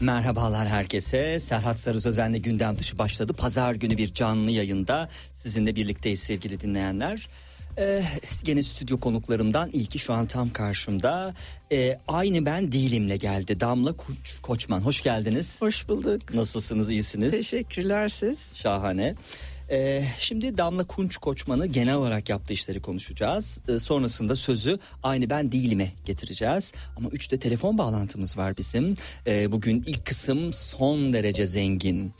Merhabalar herkese. Serhat Sarı Sözen'le gündem dışı başladı. Pazar günü bir canlı yayında sizinle birlikteyiz sevgili dinleyenler. Ee, gene stüdyo konuklarımdan ilki şu an tam karşımda. Ee, aynı ben değilimle geldi. Damla Koç, Koçman hoş geldiniz. Hoş bulduk. Nasılsınız iyisiniz? Teşekkürler siz. Şahane. Ee, şimdi Damla Kunç Koçman'ı genel olarak yaptığı işleri konuşacağız. Ee, sonrasında sözü aynı ben değilime getireceğiz. Ama üçte telefon bağlantımız var bizim. Ee, bugün ilk kısım son derece zengin.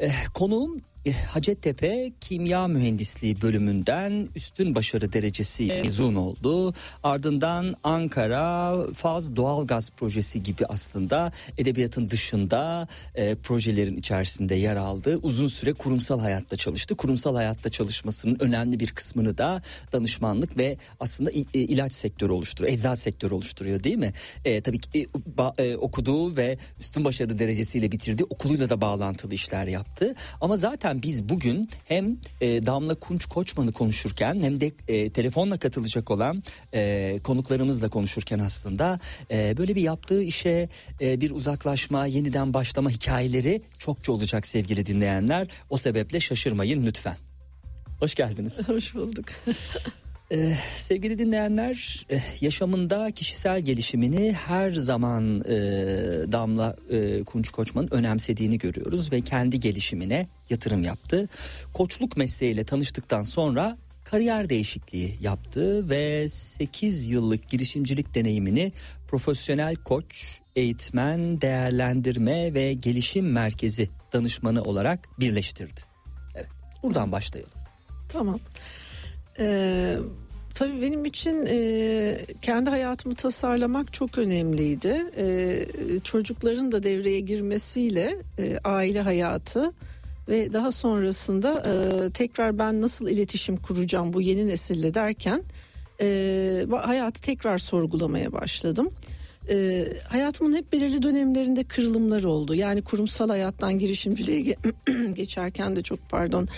Ee, konuğum Hacettepe Kimya Mühendisliği bölümünden üstün başarı derecesi mezun oldu. Ardından Ankara Faz Doğalgaz Projesi gibi aslında edebiyatın dışında e, projelerin içerisinde yer aldı. Uzun süre kurumsal hayatta çalıştı. Kurumsal hayatta çalışmasının önemli bir kısmını da danışmanlık ve aslında e, ilaç sektörü oluşturuyor. Eczacı sektörü oluşturuyor değil mi? E, tabii ki e, e, okuduğu ve üstün başarı derecesiyle bitirdiği okuluyla da bağlantılı işler yaptı. Ama zaten biz bugün hem e, Damla Kunç Koçman'ı konuşurken hem de e, telefonla katılacak olan e, konuklarımızla konuşurken aslında e, böyle bir yaptığı işe e, bir uzaklaşma, yeniden başlama hikayeleri çokça olacak sevgili dinleyenler. O sebeple şaşırmayın lütfen. Hoş geldiniz. Hoş bulduk. Ee, sevgili dinleyenler eh, yaşamında kişisel gelişimini her zaman e, Damla e, Kunç Koçman'ın önemsediğini görüyoruz ve kendi gelişimine yatırım yaptı. Koçluk mesleğiyle tanıştıktan sonra kariyer değişikliği yaptı ve 8 yıllık girişimcilik deneyimini profesyonel koç, eğitmen, değerlendirme ve gelişim merkezi danışmanı olarak birleştirdi. Evet, buradan başlayalım. tamam. Ee, tabii benim için e, kendi hayatımı tasarlamak çok önemliydi. Ee, çocukların da devreye girmesiyle e, aile hayatı ve daha sonrasında e, tekrar ben nasıl iletişim kuracağım bu yeni nesille derken e, hayatı tekrar sorgulamaya başladım. E, hayatımın hep belirli dönemlerinde kırılımlar oldu. Yani kurumsal hayattan girişimciliğe ge- geçerken de çok pardon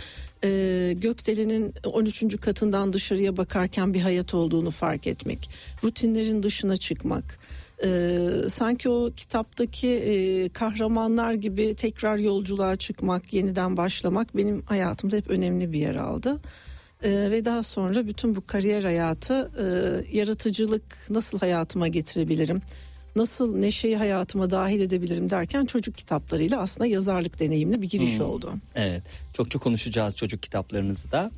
e, gökdelenin 13. katından dışarıya bakarken bir hayat olduğunu fark etmek. Rutinlerin dışına çıkmak. E, sanki o kitaptaki e, kahramanlar gibi tekrar yolculuğa çıkmak, yeniden başlamak benim hayatımda hep önemli bir yer aldı. E, ve daha sonra bütün bu kariyer hayatı e, yaratıcılık nasıl hayatıma getirebilirim? Nasıl neşeyi hayatıma dahil edebilirim derken çocuk kitaplarıyla aslında yazarlık deneyimli bir giriş Hmm. oldu. Evet çok çok konuşacağız çocuk kitaplarınızı da.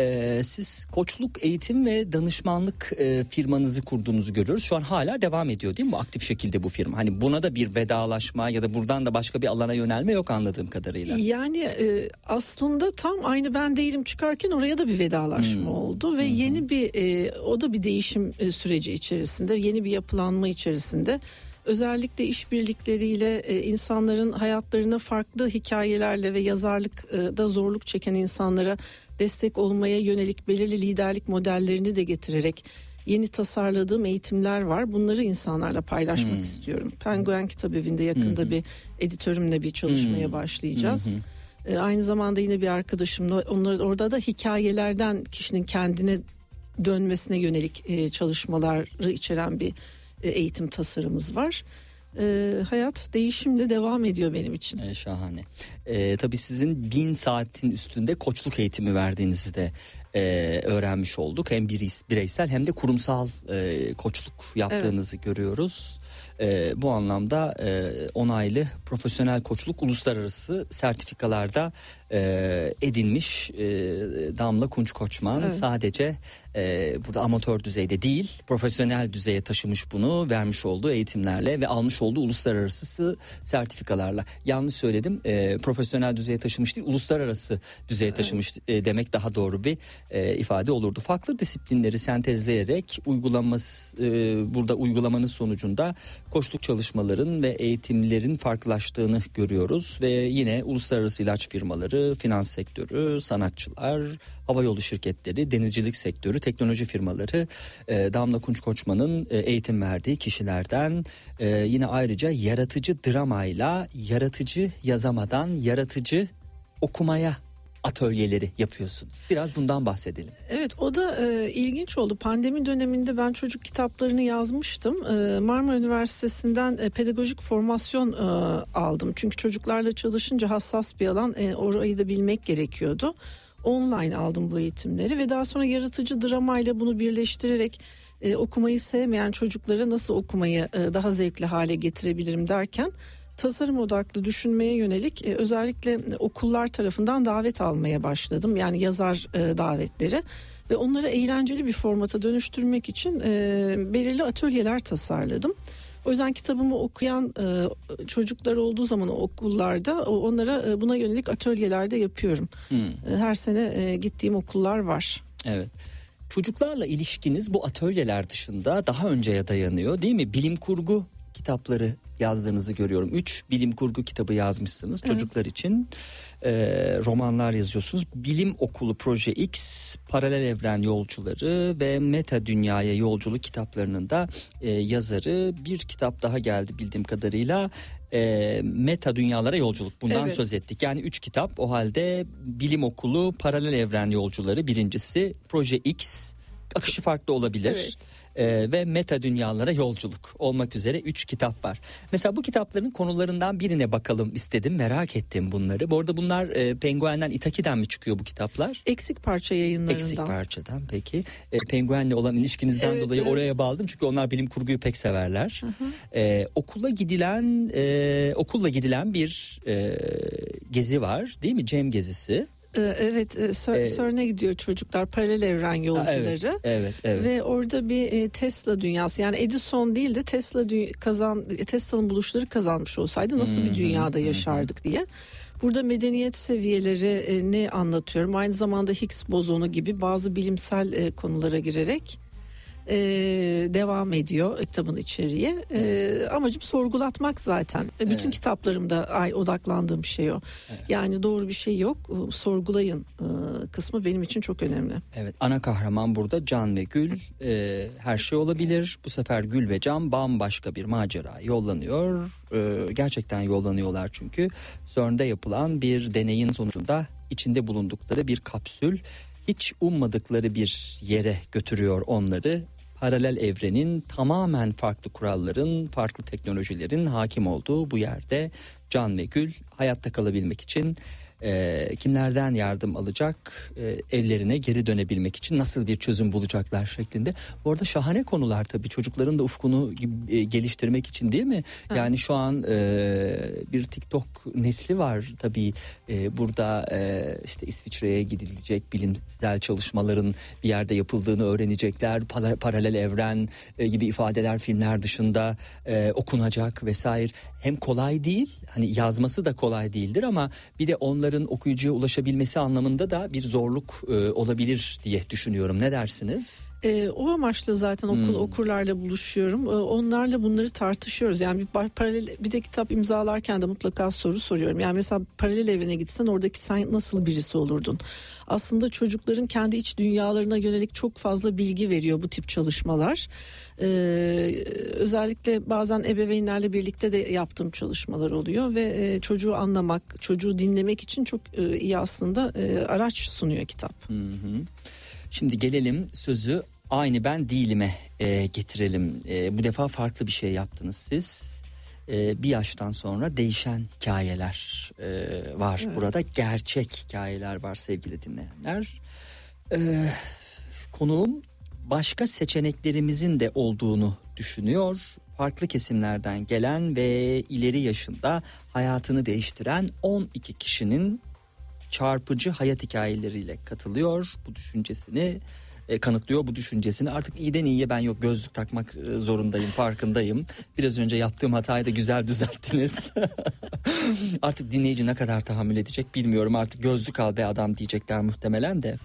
Ee, siz koçluk eğitim ve danışmanlık e, firmanızı kurduğunuzu görüyoruz. Şu an hala devam ediyor değil mi aktif şekilde bu firma? Hani buna da bir vedalaşma ya da buradan da başka bir alana yönelme yok anladığım kadarıyla. Yani e, aslında tam aynı ben değilim çıkarken oraya da bir vedalaşma Hmm. oldu ve yeni bir e, o da bir değişim e, süreci içerisinde yeni bir yapılanma içerisinde özellikle işbirlikleriyle e, insanların hayatlarına farklı hikayelerle ve yazarlıkta zorluk çeken insanlara destek olmaya yönelik belirli liderlik modellerini de getirerek yeni tasarladığım eğitimler var. Bunları insanlarla paylaşmak Hmm. istiyorum. Penguen Kitap Evi'nde yakında hı. bir editörümle bir çalışmaya Hmm. başlayacağız. Hı. E, aynı zamanda yine bir arkadaşımla onlar orada da hikayelerden kişinin kendine dönmesine yönelik e, çalışmaları içeren bir e, eğitim tasarımımız var. E, hayat değişimle devam ediyor benim için. Ee, şahane. Ee, tabii sizin bin saatin üstünde koçluk eğitimi verdiğinizi de e, öğrenmiş olduk. Hem birey- bireysel hem de kurumsal e, koçluk yaptığınızı görüyoruz. E, bu anlamda e, onaylı profesyonel koçluk uluslararası sertifikalarda e, edinmiş e, Damla Kunç Koçman Evet. sadece e, burada amatör düzeyde değil profesyonel düzeye taşımış bunu vermiş olduğu eğitimlerle ve almış olduğu uluslararası sertifikalarla. Yanlış söyledim e, profesyonel düzeye taşımış değil uluslararası düzeye taşımış e, demek daha doğru bir e, ifade olurdu. Farklı disiplinleri sentezleyerek uygulaması e, burada uygulamanın sonucunda koçluk çalışmaların ve eğitimlerin farklılaştığını görüyoruz ve yine uluslararası ilaç firmaları, finans sektörü, sanatçılar, havayolu şirketleri, denizcilik sektörü, teknoloji firmaları e, Damla Kunç Koçman'ın e, eğitim verdiği kişilerden e, yine ayrıca yaratıcı dramayla yaratıcı yazamadan yaratıcı okumaya atölyeleri yapıyorsunuz. Biraz bundan bahsedelim. Evet o da e, ilginç oldu. Pandemi döneminde ben çocuk kitaplarını yazmıştım. E, Marmara Üniversitesi'nden e, pedagojik formasyon e, aldım. Çünkü çocuklarla çalışınca hassas bir alan e, orayı da bilmek gerekiyordu. Online aldım bu eğitimleri ve daha sonra yaratıcı dramayla bunu birleştirerek e, okumayı sevmeyen çocuklara nasıl okumayı e, daha zevkli hale getirebilirim derken tasarım odaklı düşünmeye yönelik e, özellikle okullar tarafından davet almaya başladım. Yani yazar e, davetleri ve onları eğlenceli bir formata dönüştürmek için e, belirli atölyeler tasarladım. O yüzden kitabımı okuyan e, çocuklar olduğu zaman okullarda onlara e, buna yönelik atölyelerde yapıyorum. Hmm. E, her sene e, gittiğim okullar var. Evet. Çocuklarla ilişkiniz bu atölyeler dışında daha önceye dayanıyor değil mi? Bilim kurgu kitapları yazdığınızı görüyorum. Üç bilim kurgu kitabı yazmışsınız evet. çocuklar için. E, romanlar yazıyorsunuz. Bilim Okulu Proje X, Paralel Evren Yolcuları ve Meta Dünyaya Yolculuk kitaplarının da e, yazarı. Bir kitap daha geldi bildiğim kadarıyla e, meta dünyalara yolculuk bundan evet. söz ettik. Yani üç kitap o halde bilim okulu paralel evren yolcuları birincisi proje X akışı farklı olabilir. Evet e, ve meta dünyalara yolculuk olmak üzere 3 kitap var. Mesela bu kitapların konularından birine bakalım istedim merak ettim bunları. Bu arada bunlar e, Penguen'den Itaki'den mi çıkıyor bu kitaplar? Eksik parça yayınlarından. Eksik parçadan peki. E, Penguen'le olan ilişkinizden evet, dolayı evet. oraya bağladım çünkü onlar bilim kurguyu pek severler. E, okula gidilen e, okulla gidilen bir e, gezi var değil mi? Cem gezisi. Ee, evet, e, CERN'e gidiyor çocuklar paralel evren yolcuları. Evet, evet, evet. Ve orada bir e, Tesla dünyası yani Edison değil de Tesla kazan Tesla'nın buluşları kazanmış olsaydı nasıl bir dünyada yaşardık diye. Burada medeniyet seviyeleri e, ne anlatıyorum? Aynı zamanda Higgs bozonu gibi bazı bilimsel konulara girerek e, devam ediyor kitabın içeriği. E, amacım sorgulatmak zaten. E, bütün evet. kitaplarımda ay odaklandığım şey o. Evet. Yani doğru bir şey yok. Sorgulayın e, kısmı benim için çok önemli. Evet. Ana kahraman burada Can ve Gül. E, her şey olabilir. Bu sefer Gül ve Can bambaşka bir macera yollanıyor. E, gerçekten yollanıyorlar çünkü. CERN'de yapılan bir deneyin sonucunda içinde bulundukları bir kapsül hiç ummadıkları bir yere götürüyor onları. Paralel evrenin tamamen farklı kuralların, farklı teknolojilerin hakim olduğu bu yerde Can ve Gül hayatta kalabilmek için e, kimlerden yardım alacak e, evlerine geri dönebilmek için nasıl bir çözüm bulacaklar şeklinde. Bu arada şahane konular tabii çocukların da ufkunu e, geliştirmek için değil mi? Ha. Yani şu an e, bir TikTok nesli var tabii e, burada e, işte İsviçre'ye gidilecek bilimsel çalışmaların bir yerde yapıldığını öğrenecekler. Para, paralel evren e, gibi ifadeler filmler dışında e, okunacak vesaire. Hem kolay değil hani yazması da kolay değildir ama bir de onları kitapların okuyucuya ulaşabilmesi anlamında da bir zorluk e, olabilir diye düşünüyorum. Ne dersiniz? E, o amaçla zaten okul hmm. okurlarla buluşuyorum. E, onlarla bunları tartışıyoruz. Yani bir paralel bir de kitap imzalarken de mutlaka soru soruyorum. Yani mesela paralel evrene gitsen oradaki sen nasıl birisi olurdun? Aslında çocukların kendi iç dünyalarına yönelik çok fazla bilgi veriyor bu tip çalışmalar. Ee, özellikle bazen ebeveynlerle birlikte de yaptığım çalışmalar oluyor ve e, çocuğu anlamak, çocuğu dinlemek için çok e, iyi aslında e, araç sunuyor kitap. Hı hı. Şimdi gelelim sözü aynı ben değilime e, getirelim. E, bu defa farklı bir şey yaptınız siz. E, bir yaştan sonra değişen hikayeler e, var evet. burada. Gerçek hikayeler var sevgili dinleyenler. E, konuğum başka seçeneklerimizin de olduğunu düşünüyor. Farklı kesimlerden gelen ve ileri yaşında hayatını değiştiren 12 kişinin çarpıcı hayat hikayeleriyle katılıyor. Bu düşüncesini e, kanıtlıyor bu düşüncesini. Artık iyiden iyiye ben yok gözlük takmak e, zorundayım farkındayım. Biraz önce yaptığım hatayı da güzel düzelttiniz. artık dinleyici ne kadar tahammül edecek bilmiyorum. Artık gözlük al be adam diyecekler muhtemelen de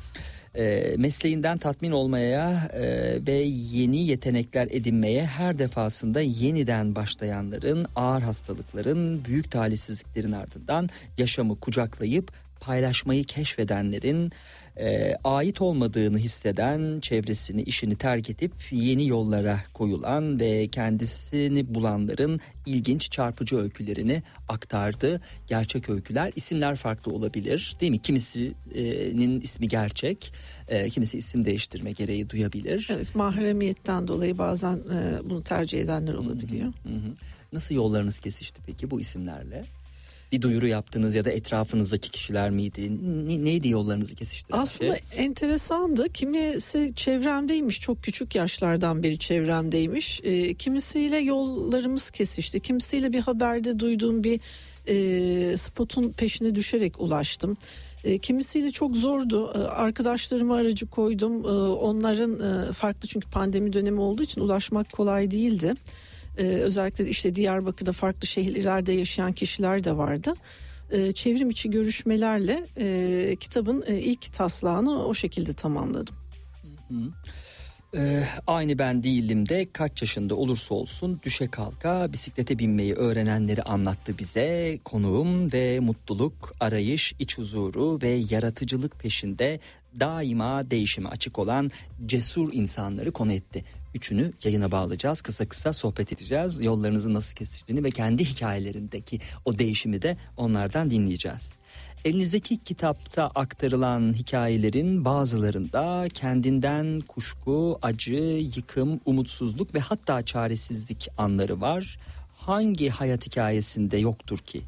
e, mesleğinden tatmin olmaya e, ve yeni yetenekler edinmeye her defasında yeniden başlayanların ağır hastalıkların büyük talihsizliklerin ardından yaşamı kucaklayıp paylaşmayı keşfedenlerin e, ait olmadığını hisseden çevresini işini terk edip yeni yollara koyulan ve kendisini bulanların ilginç çarpıcı öykülerini aktardı. Gerçek öyküler isimler farklı olabilir değil mi? Kimisinin ismi gerçek e, kimisi isim değiştirme gereği duyabilir. Evet mahremiyetten dolayı bazen e, bunu tercih edenler olabiliyor. Hı hı. Nasıl yollarınız kesişti peki bu isimlerle? Bir duyuru yaptınız ya da etrafınızdaki kişiler miydi? Ne, neydi yollarınızı kesiştiren Aslında şey? enteresandı. Kimisi çevremdeymiş. Çok küçük yaşlardan beri çevremdeymiş. E, kimisiyle yollarımız kesişti. Kimisiyle bir haberde duyduğum bir e, spotun peşine düşerek ulaştım. E, kimisiyle çok zordu. E, arkadaşlarıma aracı koydum. E, onların e, farklı çünkü pandemi dönemi olduğu için ulaşmak kolay değildi. Ee, özellikle işte Diyarbakır'da farklı şehirlerde yaşayan kişiler de vardı. Ee, çevrim içi görüşmelerle e, kitabın e, ilk taslağını o şekilde tamamladım. Hı hı. Ee, aynı ben değilim de kaç yaşında olursa olsun düşe kalka bisiklete binmeyi öğrenenleri anlattı bize. Konuğum ve mutluluk, arayış, iç huzuru ve yaratıcılık peşinde daima değişime açık olan cesur insanları konu etti. Üçünü yayına bağlayacağız. Kısa kısa sohbet edeceğiz. Yollarınızın nasıl kesiştiğini ve kendi hikayelerindeki o değişimi de onlardan dinleyeceğiz. Elinizdeki kitapta aktarılan hikayelerin bazılarında kendinden kuşku, acı, yıkım, umutsuzluk ve hatta çaresizlik anları var. Hangi hayat hikayesinde yoktur ki?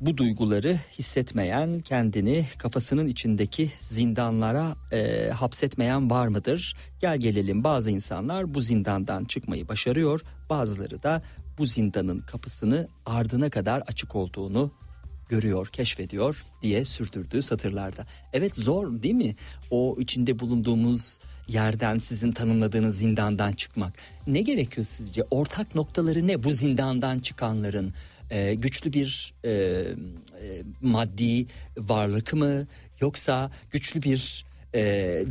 Bu duyguları hissetmeyen, kendini kafasının içindeki zindanlara e, hapsetmeyen var mıdır? Gel gelelim bazı insanlar bu zindandan çıkmayı başarıyor, bazıları da bu zindanın kapısını ardına kadar açık olduğunu görüyor, keşfediyor diye sürdürdüğü satırlarda. Evet zor değil mi? O içinde bulunduğumuz yerden sizin tanımladığınız zindandan çıkmak. Ne gerekiyor sizce? Ortak noktaları ne bu zindandan çıkanların? Ee, güçlü bir e, e, maddi varlık mı yoksa güçlü bir e,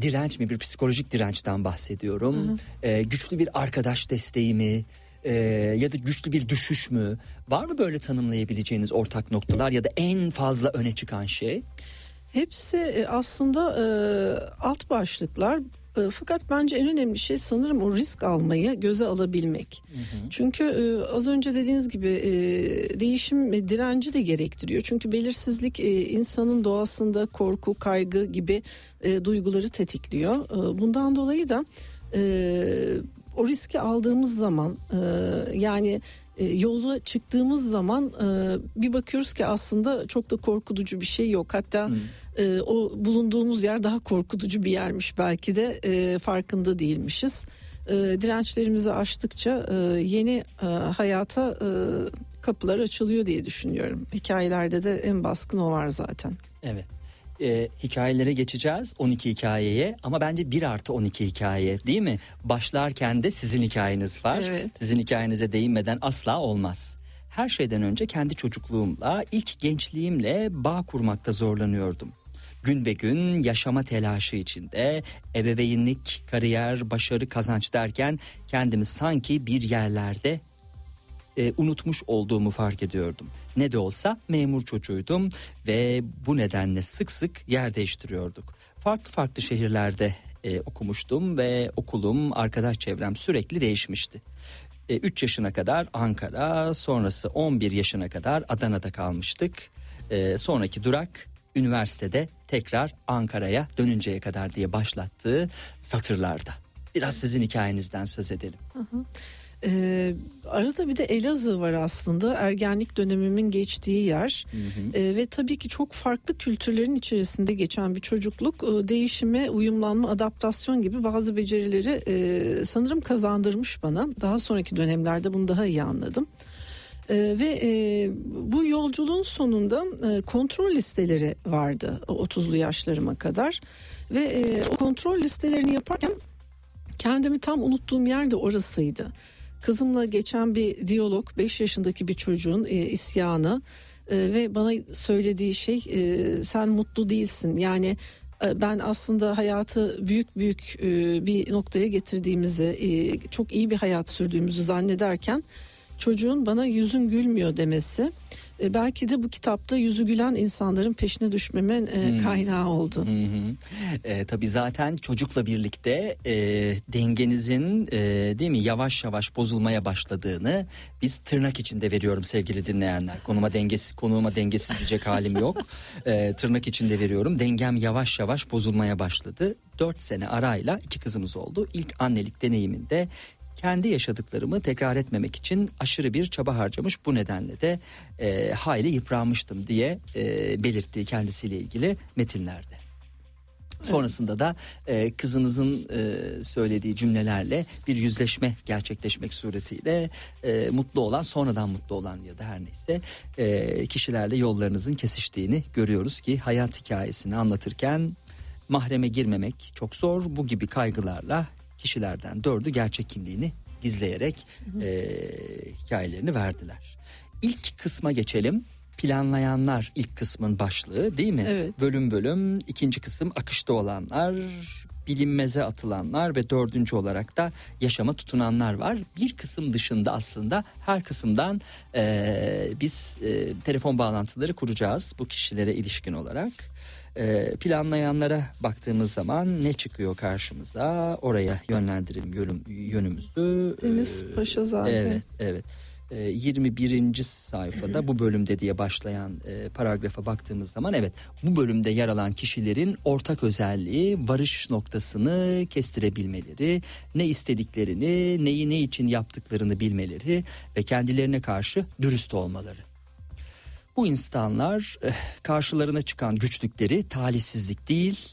direnç mi bir psikolojik dirençten bahsediyorum. Hı hı. E, güçlü bir arkadaş desteği mi? e, ya da güçlü bir düşüş mü? Var mı böyle tanımlayabileceğiniz ortak noktalar ya da en fazla öne çıkan şey? Hepsi e, aslında e, alt başlıklar e, fakat bence en önemli şey sanırım o risk almayı göze alabilmek. Hı hı. Çünkü e, az önce dediğiniz gibi e, değişim direnci de gerektiriyor. Çünkü belirsizlik e, insanın doğasında korku, kaygı gibi e, duyguları tetikliyor. E, bundan dolayı da e, o riski aldığımız zaman e, yani yola çıktığımız zaman e, bir bakıyoruz ki aslında çok da korkutucu bir şey yok. Hatta hmm. e, o bulunduğumuz yer daha korkutucu bir yermiş belki de e, farkında değilmişiz. E, dirençlerimizi aştıkça e, yeni e, hayata e, kapılar açılıyor diye düşünüyorum. Hikayelerde de en baskın o var zaten. Evet e, hikayelere geçeceğiz 12 hikayeye ama bence 1 artı 12 hikaye değil mi? Başlarken de sizin hikayeniz var. Evet. Sizin hikayenize değinmeden asla olmaz. Her şeyden önce kendi çocukluğumla, ilk gençliğimle bağ kurmakta zorlanıyordum. Gün be gün yaşama telaşı içinde ebeveynlik, kariyer, başarı, kazanç derken kendimi sanki bir yerlerde e, unutmuş olduğumu fark ediyordum. Ne de olsa memur çocuğuydum ve bu nedenle sık sık yer değiştiriyorduk. Farklı farklı şehirlerde e, okumuştum ve okulum, arkadaş çevrem sürekli değişmişti. 3 e, yaşına kadar Ankara, sonrası 11 yaşına kadar Adana'da kalmıştık. E, sonraki durak üniversitede tekrar Ankara'ya dönünceye kadar diye başlattığı satırlarda. Biraz sizin hikayenizden söz edelim. Hı hı. Ee, arada bir de Elazığ var aslında ergenlik dönemimin geçtiği yer hı hı. Ee, ve tabii ki çok farklı kültürlerin içerisinde geçen bir çocukluk e, değişime, uyumlanma, adaptasyon gibi bazı becerileri e, sanırım kazandırmış bana. Daha sonraki dönemlerde bunu daha iyi anladım. Ee, ve e, bu yolculuğun sonunda e, kontrol listeleri vardı 30'lu yaşlarıma kadar. Ve e, o kontrol listelerini yaparken kendimi tam unuttuğum yer de orasıydı. Kızımla geçen bir diyalog 5 yaşındaki bir çocuğun e, isyanı e, ve bana söylediği şey e, sen mutlu değilsin. Yani e, ben aslında hayatı büyük büyük e, bir noktaya getirdiğimizi, e, çok iyi bir hayat sürdüğümüzü zannederken çocuğun bana yüzün gülmüyor demesi e, belki de bu kitapta yüzü gülen insanların peşine düşmemen e, hmm. kaynağı oldu. Hı. E, tabii zaten çocukla birlikte e, dengenizin e, değil mi yavaş yavaş bozulmaya başladığını biz tırnak içinde veriyorum sevgili dinleyenler. Konuma dengesiz konuma dengesiz diyecek halim yok. E, tırnak içinde veriyorum. Dengem yavaş yavaş bozulmaya başladı. Dört sene arayla iki kızımız oldu. İlk annelik deneyiminde kendi yaşadıklarımı tekrar etmemek için aşırı bir çaba harcamış. Bu nedenle de e, hayli yıpranmıştım diye e, belirttiği kendisiyle ilgili metinlerde. Sonrasında da e, kızınızın e, söylediği cümlelerle bir yüzleşme gerçekleşmek suretiyle e, mutlu olan sonradan mutlu olan ya da her neyse e, kişilerle yollarınızın kesiştiğini görüyoruz ki hayat hikayesini anlatırken mahreme girmemek çok zor. Bu gibi kaygılarla kişilerden dördü gerçek kimliğini gizleyerek e, hikayelerini verdiler. İlk kısma geçelim. Planlayanlar ilk kısmın başlığı değil mi? Evet. Bölüm bölüm ikinci kısım akışta olanlar, bilinmeze atılanlar ve dördüncü olarak da yaşama tutunanlar var. Bir kısım dışında aslında her kısımdan e, biz e, telefon bağlantıları kuracağız bu kişilere ilişkin olarak. Ee, planlayanlara baktığımız zaman ne çıkıyor karşımıza oraya yönlendirelim yönüm, yönümüzü. Deniz ee, Paşa zaten. Evet evet. 21. Ee, sayfada bu bölümde diye başlayan e, paragrafa baktığımız zaman evet bu bölümde yer alan kişilerin ortak özelliği varış noktasını kestirebilmeleri, ne istediklerini, neyi ne için yaptıklarını bilmeleri ve kendilerine karşı dürüst olmaları. Bu insanlar eh, karşılarına çıkan güçlükleri talihsizlik değil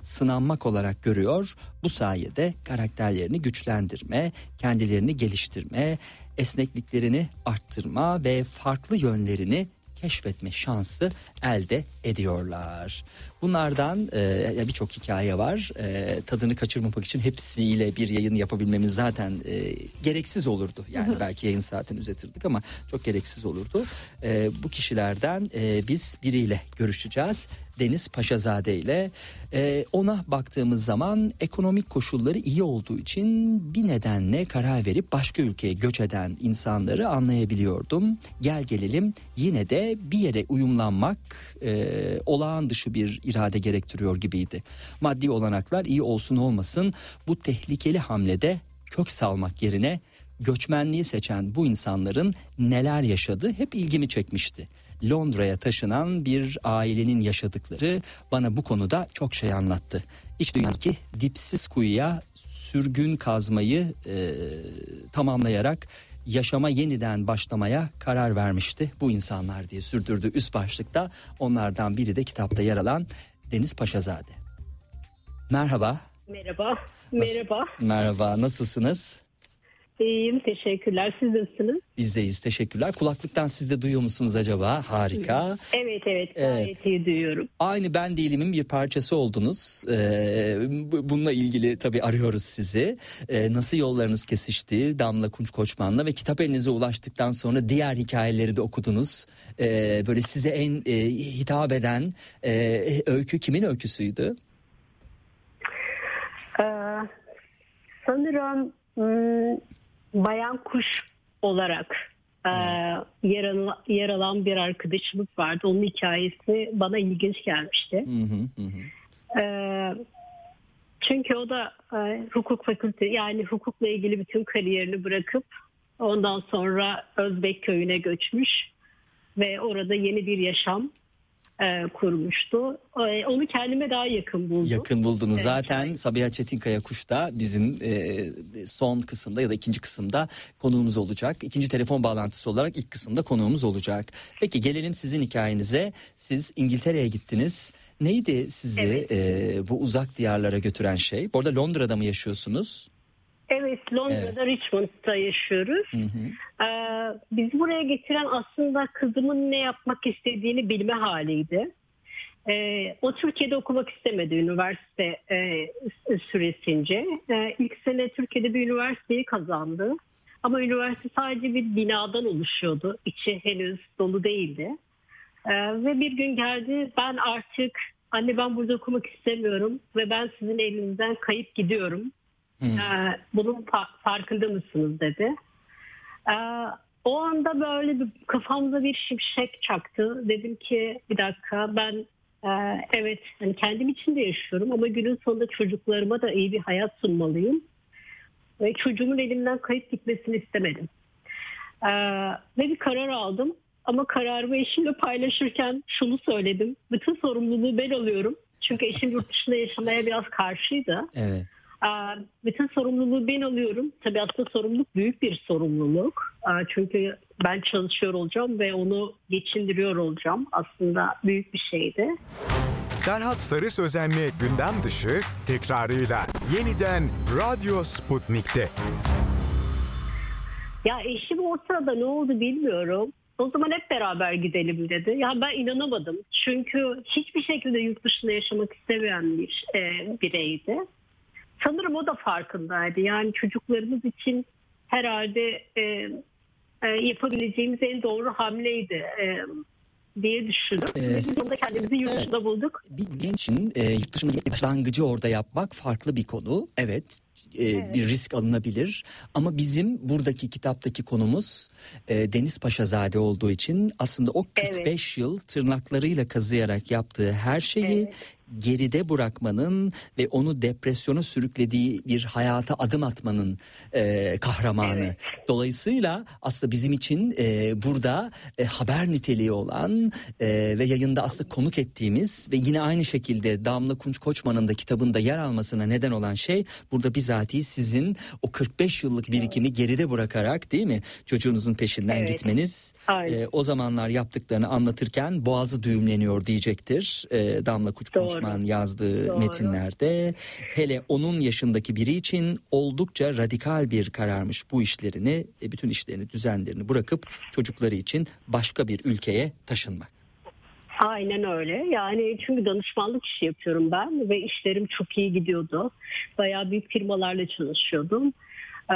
sınanmak olarak görüyor. Bu sayede karakterlerini güçlendirme, kendilerini geliştirme, esnekliklerini arttırma ve farklı yönlerini keşfetme şansı elde ediyorlar. Bunlardan e, birçok hikaye var. E, tadını kaçırmamak için hepsiyle bir yayın yapabilmemiz zaten e, gereksiz olurdu. Yani belki yayın saatini uzatirdik ama çok gereksiz olurdu. E, bu kişilerden e, biz biriyle görüşeceğiz. Deniz Paşazade ile e, ona baktığımız zaman ekonomik koşulları iyi olduğu için bir nedenle karar verip başka ülkeye göç eden insanları anlayabiliyordum. Gel gelelim yine de bir yere uyumlanmak e, olağan dışı bir irade gerektiriyor gibiydi. Maddi olanaklar iyi olsun olmasın bu tehlikeli hamlede kök salmak yerine göçmenliği seçen bu insanların neler yaşadığı hep ilgimi çekmişti. Londra'ya taşınan bir ailenin yaşadıkları bana bu konuda çok şey anlattı. İç dünyadaki dipsiz kuyuya sürgün kazmayı e, tamamlayarak yaşama yeniden başlamaya karar vermişti bu insanlar diye sürdürdü üst başlıkta. Onlardan biri de kitapta yer alan Deniz Paşazade. Merhaba. Merhaba. Merhaba. merhaba. Nasılsınız? İyiyim teşekkürler. Siz nasılsınız? Bizdeyiz teşekkürler. Kulaklıktan siz de duyuyor musunuz acaba? Harika. Evet evet gayet evet. iyi duyuyorum. Aynı ben değilimin bir parçası oldunuz. Ee, bununla ilgili tabii arıyoruz sizi. Ee, nasıl yollarınız kesişti Damla Kunç Koçman'la ve kitap elinize ulaştıktan sonra diğer hikayeleri de okudunuz. Ee, böyle size en e, hitap eden e, öykü kimin öyküsüydü? Ee, sanırım hmm, bayan kuş olarak e, yer, alan, yer alan bir arkadaşımız vardı. Onun hikayesi bana ilginç gelmişti. Hı hı hı. E, çünkü o da e, hukuk fakültesi yani hukukla ilgili bütün kariyerini bırakıp ondan sonra Özbek köyüne göçmüş ve orada yeni bir yaşam e, kurmuştu. E, onu kendime daha yakın buldum. Yakın buldunuz. Evet. Zaten Sabiha Çetinkaya Kuş da bizim e, son kısımda ya da ikinci kısımda konuğumuz olacak. İkinci telefon bağlantısı olarak ilk kısımda konuğumuz olacak. Peki gelelim sizin hikayenize. Siz İngiltere'ye gittiniz. Neydi sizi evet. e, bu uzak diyarlara götüren şey? Bu arada Londra'da mı yaşıyorsunuz? Evet Londra'da evet. Richmond'da yaşıyoruz. Hı hı. Ee, bizi buraya getiren aslında kızımın ne yapmak istediğini bilme haliydi. E, o Türkiye'de okumak istemedi üniversite e, süresince. E, ilk sene Türkiye'de bir üniversiteyi kazandı. Ama üniversite sadece bir binadan oluşuyordu. İçi henüz dolu değildi. E, ve bir gün geldi ben artık anne ben burada okumak istemiyorum ve ben sizin elinizden kayıp gidiyorum. Hmm. E, bunun farkında mısınız dedi. E, o anda böyle bir, kafamda bir şimşek çaktı. Dedim ki bir dakika ben e, evet hani kendim için de yaşıyorum ama günün sonunda çocuklarıma da iyi bir hayat sunmalıyım. Ve çocuğumun elimden kayıp gitmesini istemedim. E, ve bir karar aldım. Ama kararımı eşimle paylaşırken şunu söyledim. Bütün sorumluluğu ben alıyorum. Çünkü eşim yurt dışında yaşamaya biraz karşıydı. Evet. Bütün sorumluluğu ben alıyorum. Tabii aslında sorumluluk büyük bir sorumluluk. Çünkü ben çalışıyor olacağım ve onu geçindiriyor olacağım. Aslında büyük bir şeydi. Serhat Sarı Sözenli gündem dışı tekrarıyla yeniden Radyo Sputnik'te. Ya eşim ortada ne oldu bilmiyorum. O zaman hep beraber gidelim dedi. Ya ben inanamadım. Çünkü hiçbir şekilde yurt dışında yaşamak istemeyen bir e, bireydi sanırım o da farkındaydı. Yani çocuklarımız için herhalde e, e, yapabileceğimiz en doğru hamleydi. E, diye düşündüm. Ee, Biz onda kendimizi yurt dışında bulduk. Bir gençin e, yurt dışında başlangıcı orada yapmak farklı bir konu. Evet e, evet. bir risk alınabilir. Ama bizim buradaki kitaptaki konumuz e, Deniz Paşazade olduğu için aslında o 45 evet. yıl tırnaklarıyla kazıyarak yaptığı her şeyi evet geride bırakmanın ve onu depresyona sürüklediği bir hayata adım atmanın e, kahramanı. Evet. Dolayısıyla aslında bizim için e, burada e, haber niteliği olan e, ve yayında aslında konuk ettiğimiz ve yine aynı şekilde Damla Kunç Koçman'ın da kitabında yer almasına neden olan şey burada bizatihi sizin o 45 yıllık birikimi geride bırakarak değil mi çocuğunuzun peşinden evet. gitmeniz e, o zamanlar yaptıklarını anlatırken boğazı düğümleniyor diyecektir e, Damla Koçman yazdığı Doğru. metinlerde hele onun yaşındaki biri için oldukça radikal bir kararmış bu işlerini e, bütün işlerini düzenlerini bırakıp çocukları için başka bir ülkeye taşınmak. Aynen öyle. Yani çünkü danışmanlık işi yapıyorum ben ve işlerim çok iyi gidiyordu. Bayağı büyük firmalarla çalışıyordum. Ee,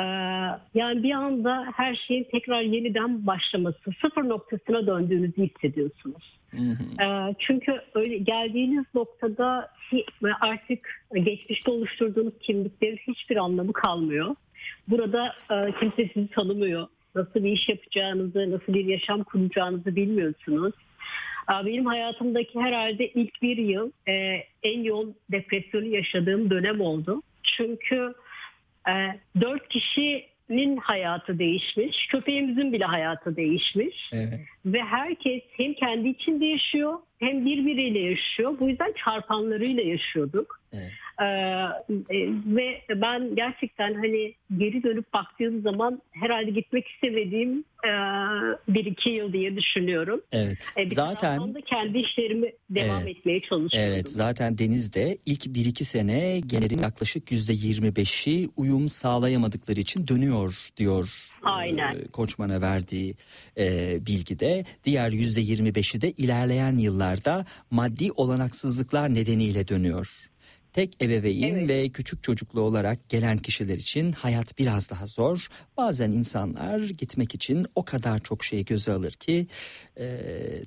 yani bir anda her şeyin tekrar yeniden başlaması, sıfır noktasına döndüğünüzü hissediyorsunuz. Hı hı. Ee, çünkü öyle geldiğiniz noktada artık geçmişte oluşturduğunuz kimliklerin hiçbir anlamı kalmıyor. Burada e, kimse sizi tanımıyor. Nasıl bir iş yapacağınızı, nasıl bir yaşam kuracağınızı bilmiyorsunuz. Benim hayatımdaki herhalde ilk bir yıl e, en yoğun depresyonu yaşadığım dönem oldu. Çünkü e, dört kişinin hayatı değişmiş, köpeğimizin bile hayatı değişmiş. Evet. Ve herkes hem kendi içinde yaşıyor hem birbiriyle yaşıyor. Bu yüzden çarpanlarıyla yaşıyorduk. Evet. Ee, e, ve ben gerçekten hani geri dönüp baktığım zaman herhalde gitmek istemediğim e, bir iki yıl diye düşünüyorum. Evet. E, bir zaten da kendi işlerimi devam evet, etmeye çalışıyorum. Evet. Zaten Deniz'de ilk bir iki sene gelirin yaklaşık yüzde yirmi beşi uyum sağlayamadıkları için dönüyor diyor. Aynen. E, Koçman'a verdiği e, bilgide. Diğer yüzde yirmi beşi de ilerleyen yıllarda maddi olanaksızlıklar nedeniyle dönüyor. Tek ebeveyn evet. ve küçük çocuklu olarak gelen kişiler için hayat biraz daha zor. Bazen insanlar gitmek için o kadar çok şey göze alır ki e,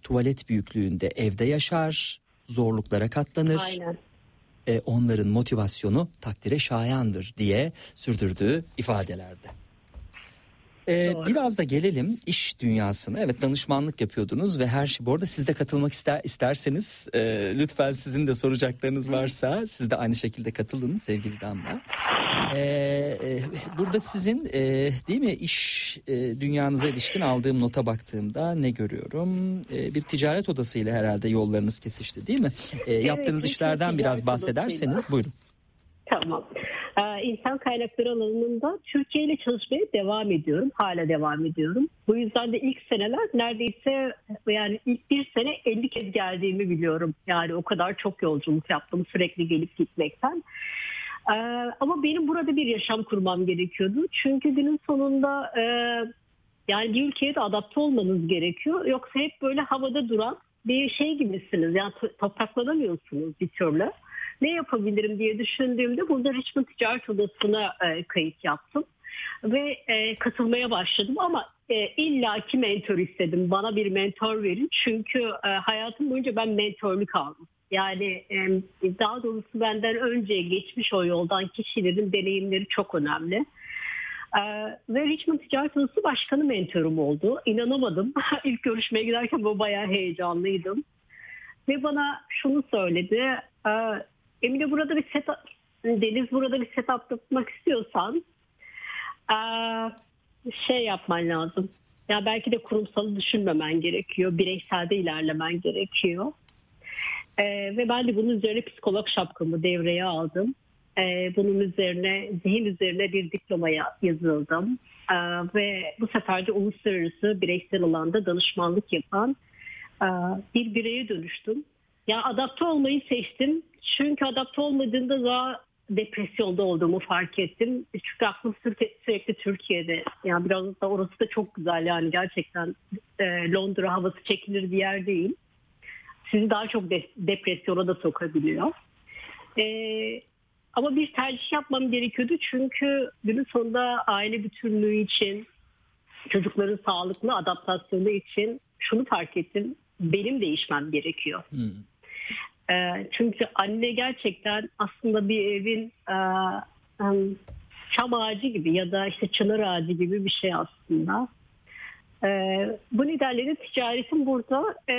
tuvalet büyüklüğünde evde yaşar, zorluklara katlanır. Aynen. E, onların motivasyonu takdire şayandır diye sürdürdüğü ifadelerde. Ee, biraz da gelelim iş dünyasına. Evet danışmanlık yapıyordunuz ve her şey. Bu arada siz de katılmak ister, isterseniz e, lütfen sizin de soracaklarınız varsa siz de aynı şekilde katılın sevgili Damla. Ee, e, burada sizin e, değil mi iş e, dünyanıza ilişkin aldığım nota baktığımda ne görüyorum? E, bir ticaret odasıyla herhalde yollarınız kesişti değil mi? E, evet, yaptığınız işlerden biraz bahsederseniz buyurun. Tamam. Ee, insan kaynakları alanında Türkiye ile çalışmaya devam ediyorum. Hala devam ediyorum. Bu yüzden de ilk seneler neredeyse yani ilk bir sene 50 kez geldiğimi biliyorum. Yani o kadar çok yolculuk yaptım sürekli gelip gitmekten. Ee, ama benim burada bir yaşam kurmam gerekiyordu. Çünkü günün sonunda e, yani bir ülkeye de adapte olmanız gerekiyor. Yoksa hep böyle havada duran bir şey gibisiniz. Yani topraklanamıyorsunuz bir türlü. Ne yapabilirim diye düşündüğümde burada Richmond Ticaret Odası'na e, kayıt yaptım. Ve e, katılmaya başladım ama e, illaki mentor istedim. Bana bir mentor verin. Çünkü e, hayatım boyunca ben mentorluk aldım. Yani e, daha doğrusu benden önce geçmiş o yoldan kişilerin deneyimleri çok önemli. Ee, ve Richmond Ticaret Odası Başkanı mentorum oldu. İnanamadım. İlk görüşmeye giderken bu bayağı heyecanlıydım. Ve bana şunu söyledi. E, Emine burada bir set Deniz burada bir set yapmak istiyorsan şey yapman lazım. Ya belki de kurumsalı düşünmemen gerekiyor. Bireyselde ilerlemen gerekiyor. Ee, ve ben de bunun üzerine psikolog şapkamı devreye aldım. Ee, bunun üzerine zihin üzerine bir diplomaya yazıldım. Ee, ve bu sefer de uluslararası bireysel alanda danışmanlık yapan bir bireye dönüştüm. Ya adapte olmayı seçtim. Çünkü adapte olmadığında daha depresyonda olduğumu fark ettim. Çünkü aklım sürekli, Türkiye'de. Yani biraz da orası da çok güzel yani gerçekten e, Londra havası çekilir bir yer değil. Sizi daha çok de, depresyona da sokabiliyor. E, ama bir tercih yapmam gerekiyordu çünkü günün sonunda aile bütünlüğü için, çocukların sağlıklı adaptasyonu için şunu fark ettim. Benim değişmem gerekiyor. Hmm. E, çünkü anne gerçekten aslında bir evin e, çam ağacı gibi ya da işte çınar ağacı gibi bir şey aslında. E, bu nedenle ticaretim burada e,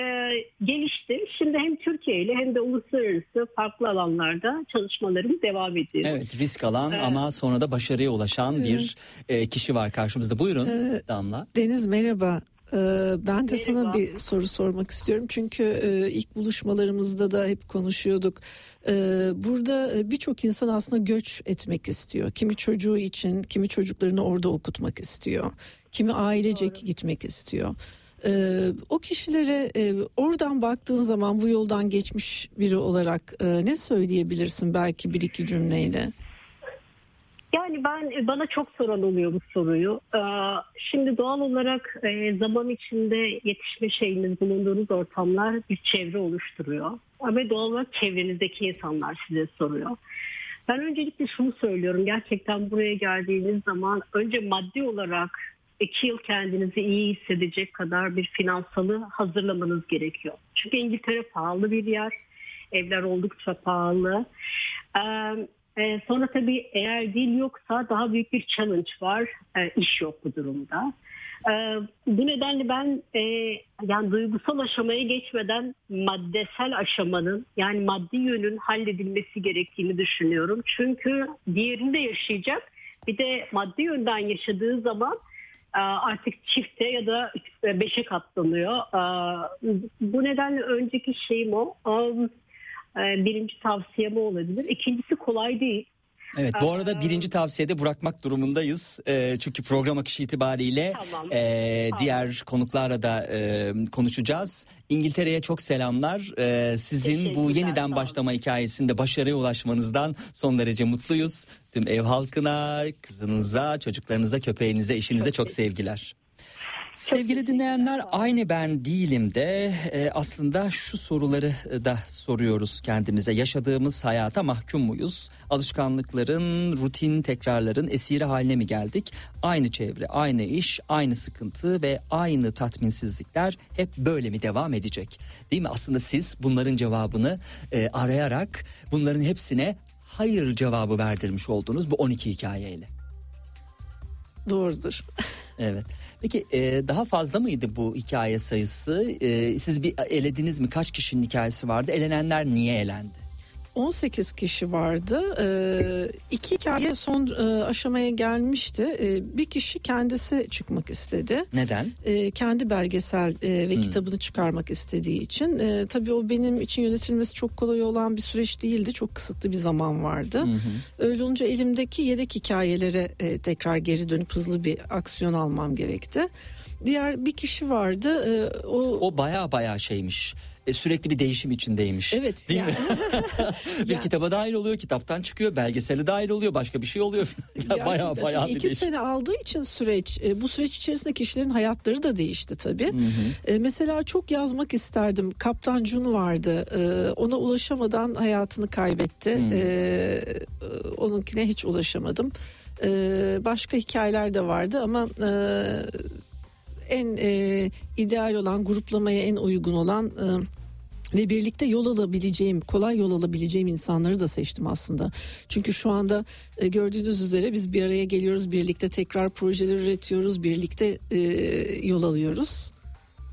gelişti. Şimdi hem Türkiye ile hem de uluslararası farklı alanlarda çalışmalarım devam ediyor. Evet risk alan ee, ama sonra da başarıya ulaşan bir e, kişi var karşımızda. Buyurun e, Damla. Deniz merhaba. Ee, ben de sana bir soru sormak istiyorum çünkü e, ilk buluşmalarımızda da hep konuşuyorduk. Ee, burada e, birçok insan aslında göç etmek istiyor. Kimi çocuğu için, kimi çocuklarını orada okutmak istiyor. Kimi ailecek Doğru. gitmek istiyor. Ee, o kişilere e, oradan baktığın zaman bu yoldan geçmiş biri olarak ne söyleyebilirsin belki bir iki cümleyle? Yani ben bana çok soran oluyor bu soruyu. Ee, şimdi doğal olarak e, zaman içinde yetişme şeyiniz bulunduğunuz ortamlar bir çevre oluşturuyor. Ve doğal olarak çevrenizdeki insanlar size soruyor. Ben öncelikle şunu söylüyorum. Gerçekten buraya geldiğiniz zaman önce maddi olarak iki yıl kendinizi iyi hissedecek kadar bir finansalı hazırlamanız gerekiyor. Çünkü İngiltere pahalı bir yer. Evler oldukça pahalı. Ee, ee, sonra tabii eğer dil yoksa daha büyük bir challenge var. Ee, iş yok bu durumda. Ee, bu nedenle ben e, yani duygusal aşamaya geçmeden maddesel aşamanın yani maddi yönün halledilmesi gerektiğini düşünüyorum. Çünkü diğerinde yaşayacak. Bir de maddi yönden yaşadığı zaman e, artık çifte ya da beşe katlanıyor. Bu nedenle önceki şeyim o. Um, e, birinci tavsiyem olabilir. İkincisi kolay değil. Evet bu arada birinci tavsiyede bırakmak durumundayız. E, çünkü program akışı itibariyle tamam. e, tamam. diğer konuklarla da e, konuşacağız. İngiltere'ye çok selamlar. E, sizin bu yeniden başlama hikayesinde başarıya ulaşmanızdan son derece mutluyuz. Tüm ev halkına, kızınıza, çocuklarınıza, köpeğinize, eşinize çok, çok sevgiler. Sevgili dinleyenler aynı ben değilim de e, aslında şu soruları e, da soruyoruz kendimize. Yaşadığımız hayata mahkum muyuz? Alışkanlıkların, rutin tekrarların esiri haline mi geldik? Aynı çevre, aynı iş, aynı sıkıntı ve aynı tatminsizlikler hep böyle mi devam edecek? Değil mi? Aslında siz bunların cevabını e, arayarak bunların hepsine hayır cevabı verdirmiş oldunuz bu 12 hikayeyle. Doğrudur. Evet. Peki e, daha fazla mıydı bu hikaye sayısı? E, siz bir elediniz mi? Kaç kişinin hikayesi vardı? Elenenler niye elendi? 18 kişi vardı. Ee, iki hikaye son e, aşamaya gelmişti. Ee, bir kişi kendisi çıkmak istedi. Neden? Ee, kendi belgesel e, ve hmm. kitabını çıkarmak istediği için. Ee, tabii o benim için yönetilmesi çok kolay olan bir süreç değildi. Çok kısıtlı bir zaman vardı. Hmm. Öyle olunca elimdeki yedek hikayelere e, tekrar geri dönüp hızlı bir aksiyon almam gerekti. Diğer bir kişi vardı. E, o o baya baya şeymiş e, sürekli bir değişim içindeymiş. Evet. Değil yani. mi? bir kitaba dahil oluyor, kitaptan çıkıyor, belgeseli dahil oluyor, başka bir şey oluyor. Ya bayağı bayağı bir iki değişim. sene aldığı için süreç e, bu süreç içerisinde kişilerin hayatları da değişti tabii. E, mesela çok yazmak isterdim. Kaptan Cun vardı. E, ona ulaşamadan hayatını kaybetti. E, onunkine hiç ulaşamadım. E, başka hikayeler de vardı ama e, en e, ideal olan gruplamaya en uygun olan e, ve birlikte yol alabileceğim, kolay yol alabileceğim insanları da seçtim aslında. Çünkü şu anda e, gördüğünüz üzere biz bir araya geliyoruz, birlikte tekrar projeler üretiyoruz, birlikte e, yol alıyoruz.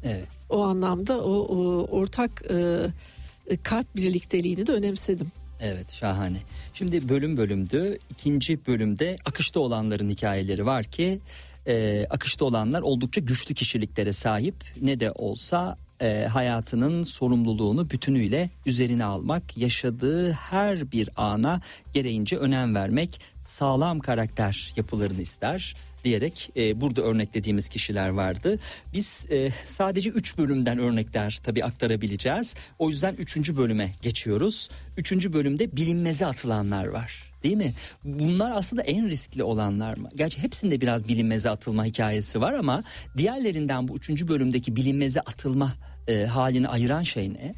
Evet. O anlamda o, o ortak e, kalp birlikteliğini de önemsedim. Evet şahane. Şimdi bölüm bölümdü. İkinci bölümde akışta olanların hikayeleri var ki e, akışta olanlar oldukça güçlü kişiliklere sahip. Ne de olsa e, hayatının sorumluluğunu bütünüyle üzerine almak, yaşadığı her bir ana gereğince önem vermek, sağlam karakter yapılarını ister diyerek e, burada örneklediğimiz kişiler vardı. Biz e, sadece 3 bölümden örnekler tabii aktarabileceğiz. O yüzden 3. bölüme geçiyoruz. 3. bölümde bilinmeze atılanlar var. Değil mi? Bunlar aslında en riskli olanlar mı? Gerçi hepsinde biraz bilinmeze atılma hikayesi var ama diğerlerinden bu 3. bölümdeki bilinmeze atılma e, halini ayıran şey ne?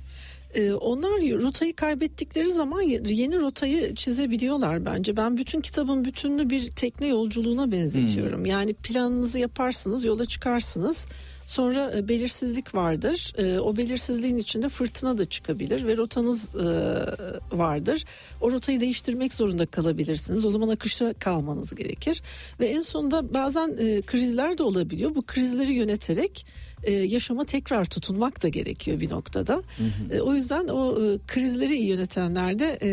Ee, onlar rotayı kaybettikleri zaman yeni rotayı çizebiliyorlar bence. Ben bütün kitabın bütününü bir tekne yolculuğuna benzetiyorum. Yani planınızı yaparsınız, yola çıkarsınız. Sonra e, belirsizlik vardır. E, o belirsizliğin içinde fırtına da çıkabilir ve rotanız e, vardır. O rotayı değiştirmek zorunda kalabilirsiniz. O zaman akışta kalmanız gerekir. Ve en sonunda bazen krizler de olabiliyor. Bu krizleri yöneterek e, yaşama tekrar tutunmak da gerekiyor bir noktada. E, o yüzden o e, krizleri iyi yönetenler de e,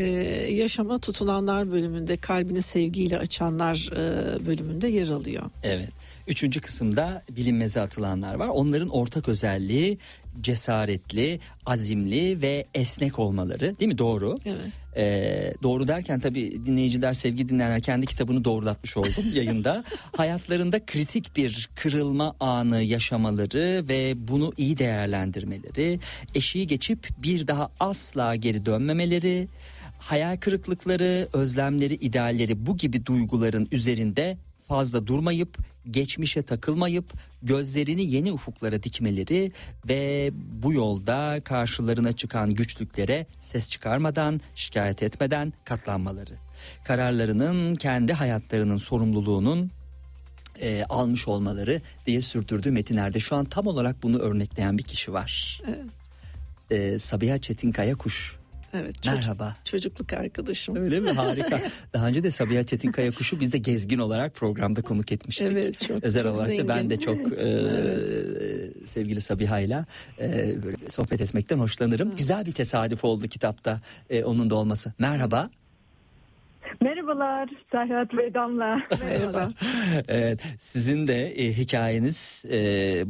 yaşama tutunanlar bölümünde kalbini sevgiyle açanlar e, bölümünde yer alıyor. Evet. Üçüncü kısımda bilinmeze atılanlar var. Onların ortak özelliği cesaretli, azimli ve esnek olmaları değil mi? Doğru. Evet. Ee, doğru derken tabii dinleyiciler, sevgili dinleyenler kendi kitabını doğrulatmış oldum yayında. Hayatlarında kritik bir kırılma anı yaşamaları ve bunu iyi değerlendirmeleri, eşiği geçip bir daha asla geri dönmemeleri, hayal kırıklıkları, özlemleri, idealleri bu gibi duyguların üzerinde fazla durmayıp geçmişe takılmayıp gözlerini yeni ufuklara dikmeleri ve bu yolda karşılarına çıkan güçlüklere ses çıkarmadan, şikayet etmeden katlanmaları. Kararlarının kendi hayatlarının sorumluluğunun e, almış olmaları diye sürdürdüğü metinlerde şu an tam olarak bunu örnekleyen bir kişi var. E, Sabiha Çetinkaya Kuş. Evet. çocuk- Merhaba. çocukluk arkadaşım. Öyle mi? Harika. Daha önce de Sabiha Çetinkaya Kuşu biz de gezgin olarak programda konuk etmiştik. Evet, çok- Özel çok olarak da ben zengin. de çok e, sevgili Sabiha'yla e, böyle sohbet etmekten hoşlanırım. Güzel bir tesadüf oldu kitapta e, onun da olması. Merhaba. Merhabalar Serhat ve Damla. Merhaba. Evet, sizin de e, hikayeniz e,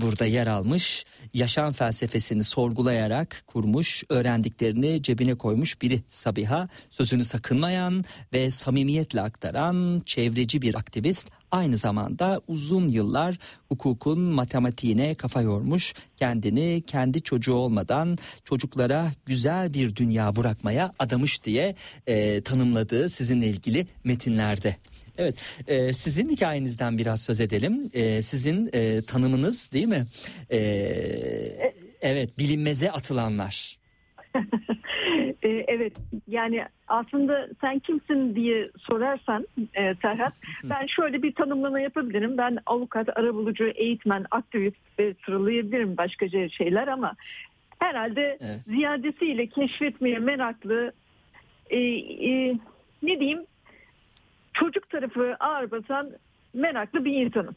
burada yer almış. Yaşam felsefesini sorgulayarak kurmuş, öğrendiklerini cebine koymuş biri Sabiha. Sözünü sakınmayan ve samimiyetle aktaran çevreci bir aktivist. Aynı zamanda uzun yıllar hukukun matematiğine kafa yormuş. Kendini kendi çocuğu olmadan çocuklara güzel bir dünya bırakmaya adamış diye e, tanımladığı sizinle ilgili metinlerde. Evet, e, sizin hikayenizden biraz söz edelim. E, sizin e, tanımınız değil mi? E, evet, bilinmeze atılanlar. Ee, evet yani aslında sen kimsin diye sorarsan e, Serhat ben şöyle bir tanımlama yapabilirim. Ben avukat, arabulucu, eğitmen, aktivist ve sıralayabilirim başkaca şeyler ama herhalde Evet. ziyadesiyle keşfetmeye meraklı e, e, ne diyeyim çocuk tarafı ağır basan meraklı bir insanım.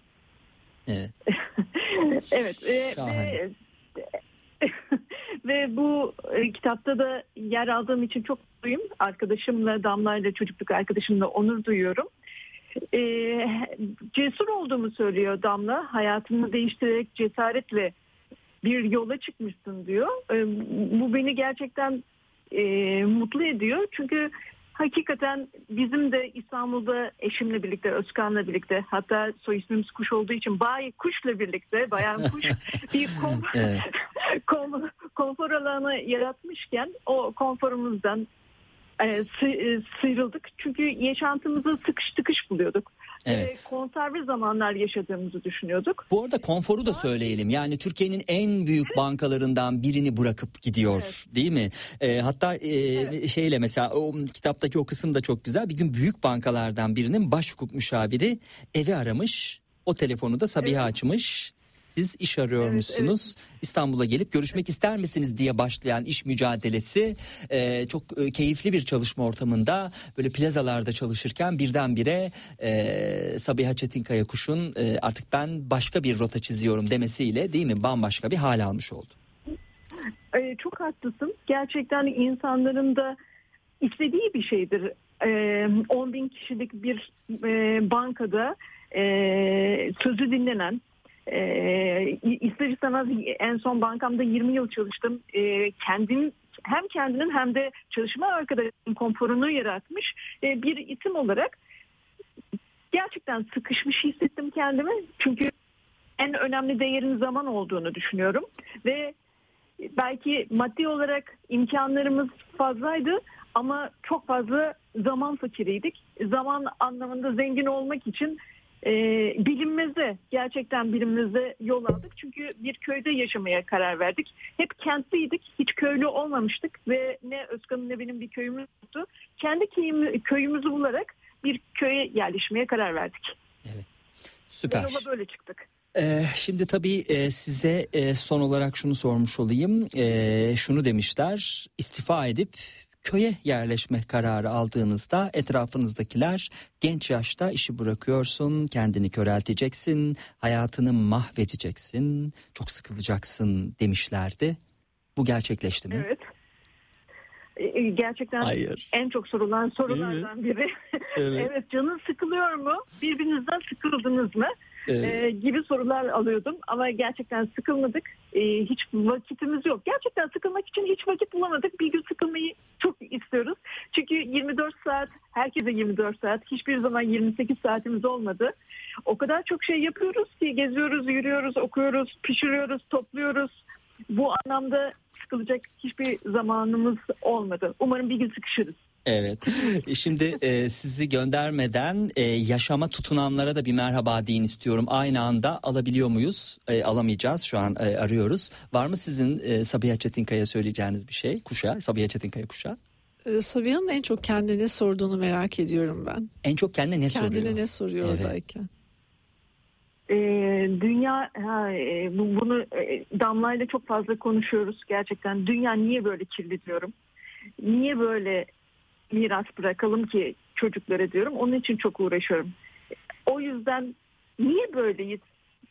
Evet. evet. e, Şahane. ve bu e, kitapta da yer aldığım için çok mutluyum. Arkadaşımla, Damla'yla, çocukluk arkadaşımla onur duyuyorum. E, cesur olduğumu söylüyor Damla. Hayatını değiştirerek cesaretle bir yola çıkmışsın diyor. E, bu beni gerçekten e, mutlu ediyor. Çünkü hakikaten bizim de İstanbul'da eşimle birlikte, Özkan'la birlikte hatta soy ismimiz Kuş olduğu için Bay Kuş'la birlikte, Bayan Kuş bir kom, Evet. kom, konfor alanı yaratmışken o konforumuzdan e, e, sıyrıldık. Çünkü yaşantımızı sıkış tıkış buluyorduk. Evet. E, konserve zamanlar yaşadığımızı düşünüyorduk. Bu arada konforu da söyleyelim. Yani Türkiye'nin en büyük bankalarından birini bırakıp gidiyor değil mi? E, hatta e, şeyle mesela o kitaptaki o kısım da çok güzel. Bir gün büyük bankalardan birinin baş hukuk müşaviri evi aramış. O telefonu da Sabiha açmış. Siz iş arıyormuşsunuz. İstanbul'a gelip görüşmek ister misiniz diye başlayan iş mücadelesi e, çok e, keyifli bir çalışma ortamında böyle plazalarda çalışırken birdenbire e, Sabiha Çetinkaya Kuş'un e, artık ben başka bir rota çiziyorum demesiyle değil mi bambaşka bir hal almış oldu. E, çok haklısın. Gerçekten insanların da istediği bir şeydir. E, 10 bin kişilik bir e, bankada e, sözü dinlenen, e, ister en son bankamda 20 yıl çalıştım. E, kendim hem kendinin hem de çalışma arkadaşının konforunu yaratmış e, bir isim olarak gerçekten sıkışmış hissettim kendimi. Çünkü en önemli değerin zaman olduğunu düşünüyorum ve belki maddi olarak imkanlarımız fazlaydı ama çok fazla zaman fakiriydik. Zaman anlamında zengin olmak için e, bilinmeze gerçekten bilinmeze yol aldık. Çünkü bir köyde yaşamaya karar verdik. Hep kentliydik. Hiç köylü olmamıştık ve ne Özkan'ın ne benim bir köyümüz yoktu. Kendi köyümü, köyümüzü bularak bir köye yerleşmeye karar verdik. Evet. Ve Süper. yola böyle çıktık. Ee, şimdi tabii e, size e, son olarak şunu sormuş olayım. E, şunu demişler istifa edip köye yerleşme kararı aldığınızda etrafınızdakiler genç yaşta işi bırakıyorsun, kendini körelteceksin, hayatını mahvedeceksin, çok sıkılacaksın demişlerdi. Bu gerçekleşti mi? Evet. E, e, Gerçekten Hayır. en çok sorulan sorulardan biri. Evet. evet canın sıkılıyor mu? Birbirinizden sıkıldınız mı? Evet. Ee, gibi sorular alıyordum ama gerçekten sıkılmadık. Ee, hiç vakitimiz yok. Gerçekten sıkılmak için hiç vakit bulamadık. Bir gün sıkılmayı çok istiyoruz. Çünkü 24 saat, herkese 24 saat, hiçbir zaman 28 saatimiz olmadı. O kadar çok şey yapıyoruz ki geziyoruz, yürüyoruz, okuyoruz, pişiriyoruz, topluyoruz. Bu anlamda sıkılacak hiçbir zamanımız olmadı. Umarım bir gün sıkışırız. Evet. Şimdi e, sizi göndermeden e, yaşama tutunanlara da bir merhaba deyin istiyorum. Aynı anda alabiliyor muyuz? E, alamayacağız. Şu an e, arıyoruz. Var mı sizin e, Sabiha Çetinkaya söyleyeceğiniz bir şey? Kuşa, Sabiha Çetinkaya kuşa. Ee, Sabiha'nın en çok kendine sorduğunu merak ediyorum ben. En çok kendine ne Kendine soruyor? ne soruyor Evet. oradayken? Ee, dünya ha, e, bu- bunu e, Damla ile çok fazla konuşuyoruz gerçekten. Dünya niye böyle kirli diyorum. Niye böyle miras bırakalım ki çocuklara diyorum. Onun için çok uğraşıyorum. O yüzden niye böyleyiz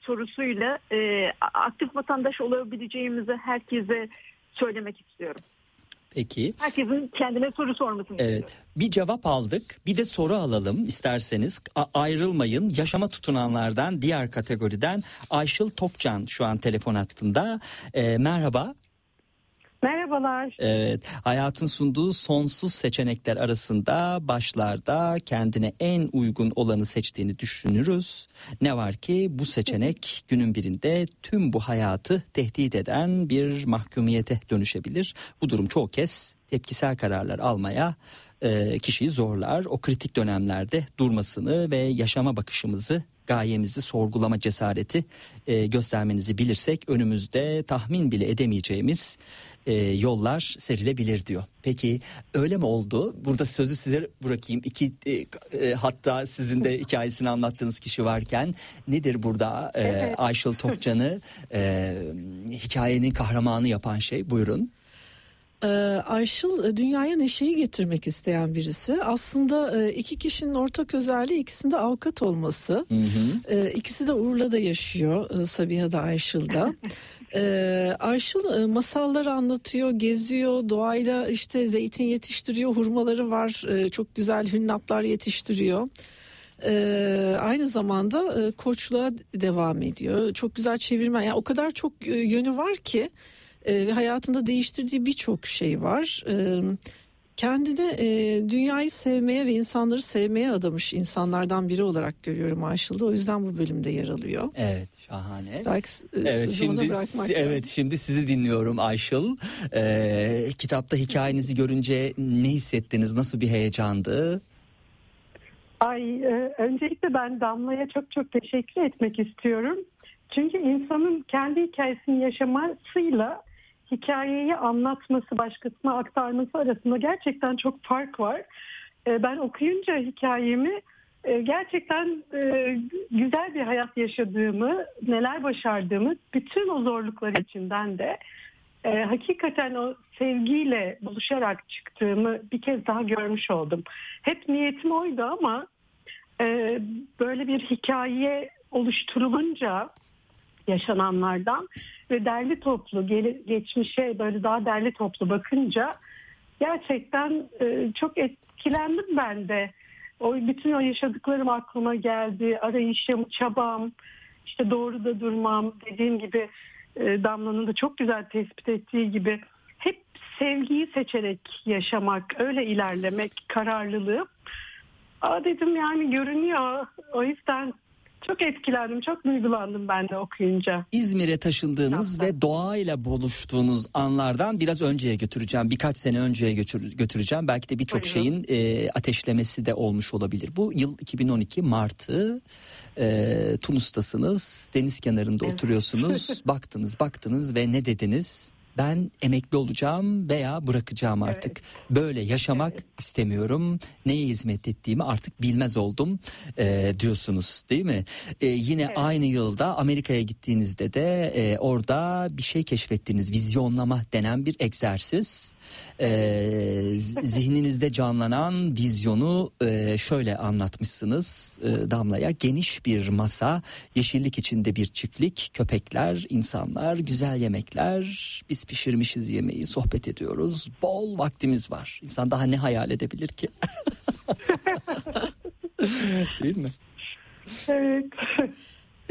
sorusuyla e, aktif vatandaş olabileceğimizi herkese söylemek istiyorum. Peki. Herkesin kendine soru sormasını Evet. istiyorum. Bir cevap aldık. Bir de soru alalım isterseniz. A- ayrılmayın. Yaşama tutunanlardan diğer kategoriden Ayşıl Tokcan şu an telefon hattında. E, merhaba. Merhabalar. Evet, hayatın sunduğu sonsuz seçenekler arasında başlarda kendine en uygun olanı seçtiğini düşünürüz. Ne var ki bu seçenek günün birinde tüm bu hayatı tehdit eden bir mahkumiyete dönüşebilir. Bu durum çoğu kez tepkisel kararlar almaya e, kişiyi zorlar. O kritik dönemlerde durmasını ve yaşama bakışımızı gayemizi sorgulama cesareti e, göstermenizi bilirsek önümüzde tahmin bile edemeyeceğimiz e, yollar serilebilir diyor. Peki öyle mi oldu? Burada sözü size bırakayım. İki e, e, hatta sizin de hikayesini anlattığınız kişi varken nedir burada e. Ayşıl Tokcan'ı e, hikayenin kahramanı yapan şey? Buyurun. Ee, Ayşıl e, dünyaya neşeyi getirmek isteyen birisi. Aslında e, iki kişinin ortak özelliği ikisinde avukat olması. Hı hı. Ee, İkisi de Urla'da yaşıyor. e, Sabiha da Ayşıl da. Ee, Ayşıl masalları anlatıyor, geziyor, doğayla işte zeytin yetiştiriyor, hurmaları var, çok güzel hünnaplar yetiştiriyor. Ee, aynı zamanda e, koçluğa devam ediyor. Çok güzel çevirmen. Yani o kadar çok e, yönü var ki e, ve hayatında değiştirdiği birçok şey var. Ee, kendini e, dünyayı sevmeye ve insanları sevmeye adamış insanlardan biri olarak görüyorum Ayşıl'da. O yüzden bu bölümde yer alıyor. Evet şahane. Belki e, evet şimdi evet şimdi sizi dinliyorum Ayşıl. Ee, kitapta hikayenizi görünce ne hissettiniz? Nasıl bir heyecandı? Ay e, öncelikle ben Damla'ya çok çok teşekkür etmek istiyorum. Çünkü insanın kendi hikayesini yaşamasıyla hikayeyi anlatması, başkasına aktarması arasında gerçekten çok fark var. E, ben okuyunca hikayemi e, gerçekten e, güzel bir hayat yaşadığımı, neler başardığımı, bütün o zorluklar içinden de hakikaten o sevgiyle buluşarak çıktığımı bir kez daha görmüş oldum. Hep niyetim oydu ama böyle bir hikaye oluşturulunca yaşananlardan ve derli toplu geçmişe böyle daha derli toplu bakınca gerçekten e, çok etkilendim ben de. O bütün o yaşadıklarım aklıma geldi. Arayışım, çabam, işte doğru da durmam dediğim gibi e, Damla'nın da çok güzel tespit ettiği gibi hep sevgiyi seçerek yaşamak, öyle ilerlemek, kararlılığı. Aa dedim yani görünüyor. O yüzden çok etkilendim, çok duygulandım ben de okuyunca. İzmir'e taşındığınız ve doğayla buluştuğunuz anlardan biraz önceye götüreceğim. Birkaç sene önceye götür, götüreceğim. Belki de birçok şeyin e, ateşlemesi de olmuş olabilir. Bu yıl 2012 Mart'ı e, Tunus'tasınız. Deniz kenarında evet. oturuyorsunuz. baktınız, baktınız ve ne dediniz? Ben emekli olacağım veya bırakacağım artık. Evet. Böyle yaşamak evet. istemiyorum. Neye hizmet ettiğimi artık bilmez oldum e, diyorsunuz değil mi? E, yine evet. aynı yılda Amerika'ya gittiğinizde de e, orada bir şey keşfettiniz. Vizyonlama denen bir egzersiz. E, zihninizde canlanan vizyonu e, şöyle anlatmışsınız e, Damla'ya. Geniş bir masa, yeşillik içinde bir çiftlik, köpekler, insanlar, güzel yemekler, biz biz pişirmişiz yemeği, sohbet ediyoruz. Bol vaktimiz var. İnsan daha ne hayal edebilir ki? Değil mi? Evet.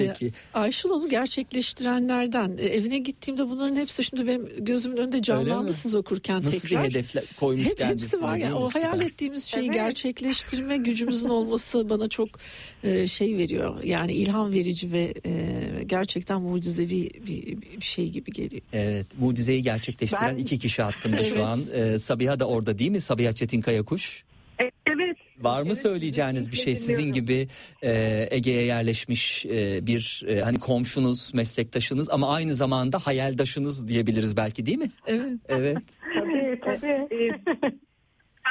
Peki. Ayşıl onu gerçekleştirenlerden. E, evine gittiğimde bunların hepsi şimdi benim gözümün önünde canlandı siz okurken Nasıl tekrar. Nasıl bir hedefle koymuş Hep, kendisine. Hepsi var ya. O hayal ettiğimiz şeyi evet. gerçekleştirme gücümüzün olması bana çok e, şey veriyor. Yani ilham verici ve e, gerçekten mucizevi bir, bir şey gibi geliyor. Evet. Mucizeyi gerçekleştiren ben... iki kişi hattımda evet. şu an. Sabiha da orada değil mi? Sabiha Çetin Kayakuş. Var mı evet, söyleyeceğiniz bir şey sizin gibi e, Ege'ye yerleşmiş e, bir e, hani komşunuz, meslektaşınız ama aynı zamanda hayaldaşınız diyebiliriz belki değil mi? Evet. Evet. tabii tabii.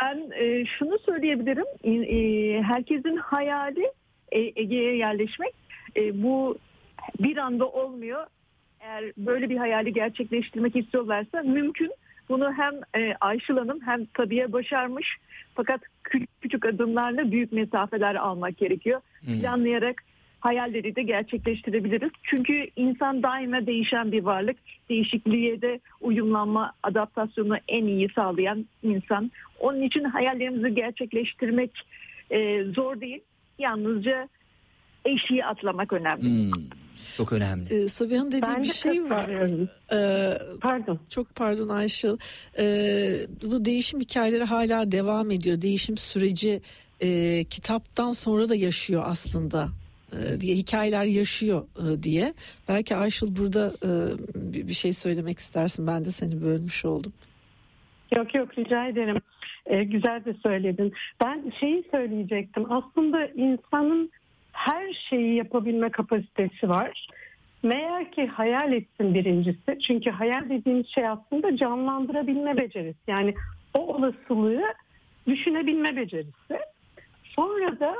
ben e, şunu söyleyebilirim. E, herkesin hayali e, Ege'ye yerleşmek. E, bu bir anda olmuyor. Eğer böyle bir hayali gerçekleştirmek istiyorlarsa mümkün. Bunu hem e, Ayşıl Hanım hem Tabiye başarmış. Fakat küçük, küçük adımlarla büyük mesafeler almak gerekiyor. Hmm. Planlayarak hayalleri de gerçekleştirebiliriz. Çünkü insan daima değişen bir varlık. Değişikliğe de uyumlanma, adaptasyonu en iyi sağlayan insan. Onun için hayallerimizi gerçekleştirmek e, zor değil. Yalnızca eşiği atlamak önemli. Hmm. Çok önemli. Ee, Sabiha'nın dediği ben bir şey var. Ee, pardon. Çok pardon Ayşıl. Ee, bu değişim hikayeleri hala devam ediyor. Değişim süreci e, kitaptan sonra da yaşıyor aslında e, diye hikayeler yaşıyor e, diye. Belki Ayşıl burada e, bir şey söylemek istersin. Ben de seni bölmüş oldum. Yok yok rica ederim. Ee, güzel de söyledin. Ben şeyi söyleyecektim. Aslında insanın her şeyi yapabilme kapasitesi var. Meğer ki hayal etsin birincisi. Çünkü hayal dediğimiz şey aslında canlandırabilme becerisi. Yani o olasılığı düşünebilme becerisi. Sonra da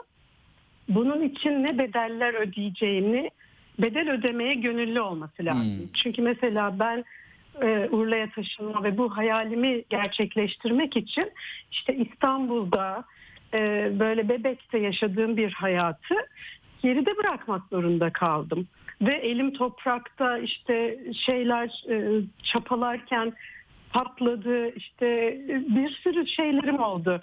bunun için ne bedeller ödeyeceğini bedel ödemeye gönüllü olması lazım. Hmm. Çünkü mesela ben e, Urla'ya taşınma ve bu hayalimi gerçekleştirmek için işte İstanbul'da e, böyle bebekte yaşadığım bir hayatı geride bırakmak zorunda kaldım. Ve elim toprakta işte şeyler e, çapalarken patladı işte bir sürü şeylerim oldu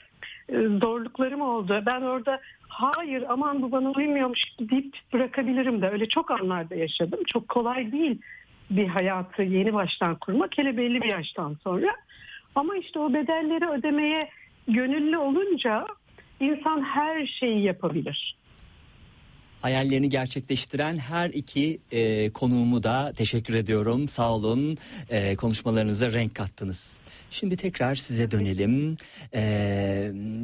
e, zorluklarım oldu. Ben orada hayır aman bu bana uymuyormuş deyip bırakabilirim de. Öyle çok anlarda yaşadım. Çok kolay değil bir hayatı yeni baştan kurmak hele belli bir yaştan sonra. Ama işte o bedelleri ödemeye gönüllü olunca insan her şeyi yapabilir hayallerini gerçekleştiren her iki e, konuğumu da teşekkür ediyorum. Sağ olun. E, konuşmalarınıza renk kattınız. Şimdi tekrar size dönelim. E,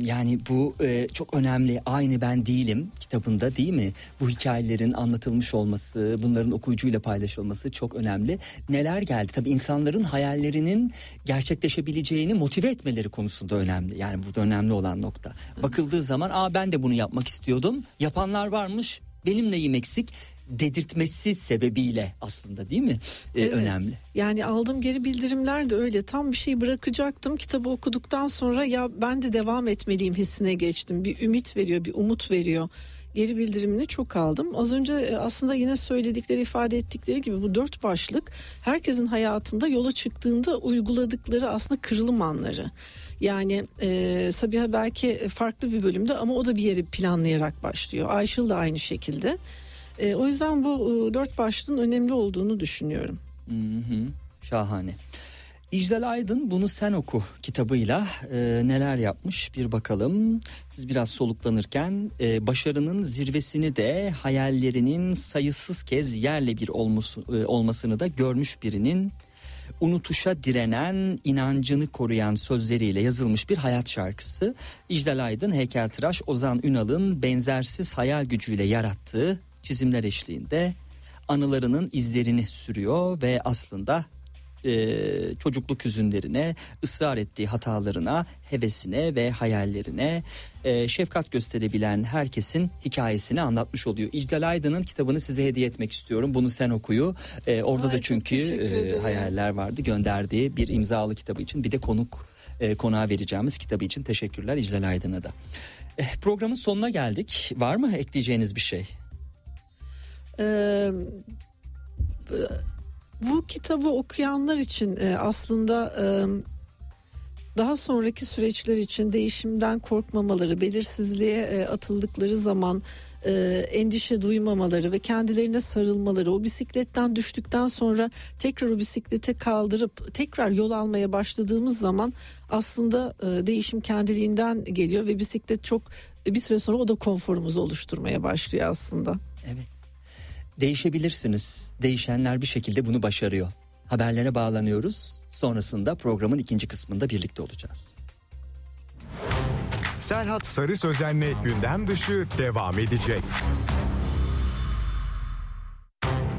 yani bu e, çok önemli. Aynı ben değilim kitabında değil mi? Bu hikayelerin anlatılmış olması, bunların okuyucuyla paylaşılması çok önemli. Neler geldi? Tabii insanların hayallerinin gerçekleşebileceğini motive etmeleri konusunda önemli. Yani burada önemli olan nokta. Bakıldığı zaman, "Aa ben de bunu yapmak istiyordum." Yapanlar varmış benim neyim eksik dedirtmesi sebebiyle aslında değil mi ee, evet. önemli. Yani aldığım geri bildirimler de öyle tam bir şey bırakacaktım kitabı okuduktan sonra ya ben de devam etmeliyim hissine geçtim bir ümit veriyor bir umut veriyor geri bildirimini çok aldım. Az önce e, aslında yine söyledikleri ifade ettikleri gibi bu dört başlık herkesin hayatında yola çıktığında uyguladıkları aslında kırılım anları. Yani e, Sabiha belki farklı bir bölümde ama o da bir yeri planlayarak başlıyor. Ayşıl da aynı şekilde. E, o yüzden bu e, dört başlığın önemli olduğunu düşünüyorum. Hı hı, şahane. İcdal Aydın bunu sen oku kitabıyla e, neler yapmış bir bakalım. Siz biraz soluklanırken e, başarının zirvesini de hayallerinin sayısız kez yerle bir olması, e, olmasını da görmüş birinin unutuşa direnen, inancını koruyan sözleriyle yazılmış bir hayat şarkısı. İcdal Aydın, heykeltıraş Ozan Ünal'ın benzersiz hayal gücüyle yarattığı çizimler eşliğinde anılarının izlerini sürüyor ve aslında e, çocukluk hüzünlerine, ısrar ettiği hatalarına, hevesine ve hayallerine e, şefkat gösterebilen herkesin hikayesini anlatmış oluyor. İcdal Aydın'ın kitabını size hediye etmek istiyorum. Bunu sen okuyu. E, orada Ay, da çünkü e, hayaller vardı gönderdiği bir imzalı kitabı için. Bir de konuk e, konağa vereceğimiz kitabı için teşekkürler İcdal Aydın'a da. E, programın sonuna geldik. Var mı ekleyeceğiniz bir şey? Ee, bu kitabı okuyanlar için e, aslında e, daha sonraki süreçler için değişimden korkmamaları, belirsizliğe e, atıldıkları zaman e, endişe duymamaları ve kendilerine sarılmaları, o bisikletten düştükten sonra tekrar o bisiklete kaldırıp tekrar yol almaya başladığımız zaman aslında e, değişim kendiliğinden geliyor ve bisiklet çok bir süre sonra o da konforumuzu oluşturmaya başlıyor aslında. Evet değişebilirsiniz. Değişenler bir şekilde bunu başarıyor. Haberlere bağlanıyoruz. Sonrasında programın ikinci kısmında birlikte olacağız. Serhat Sarı Sözen'le gündem dışı devam edecek.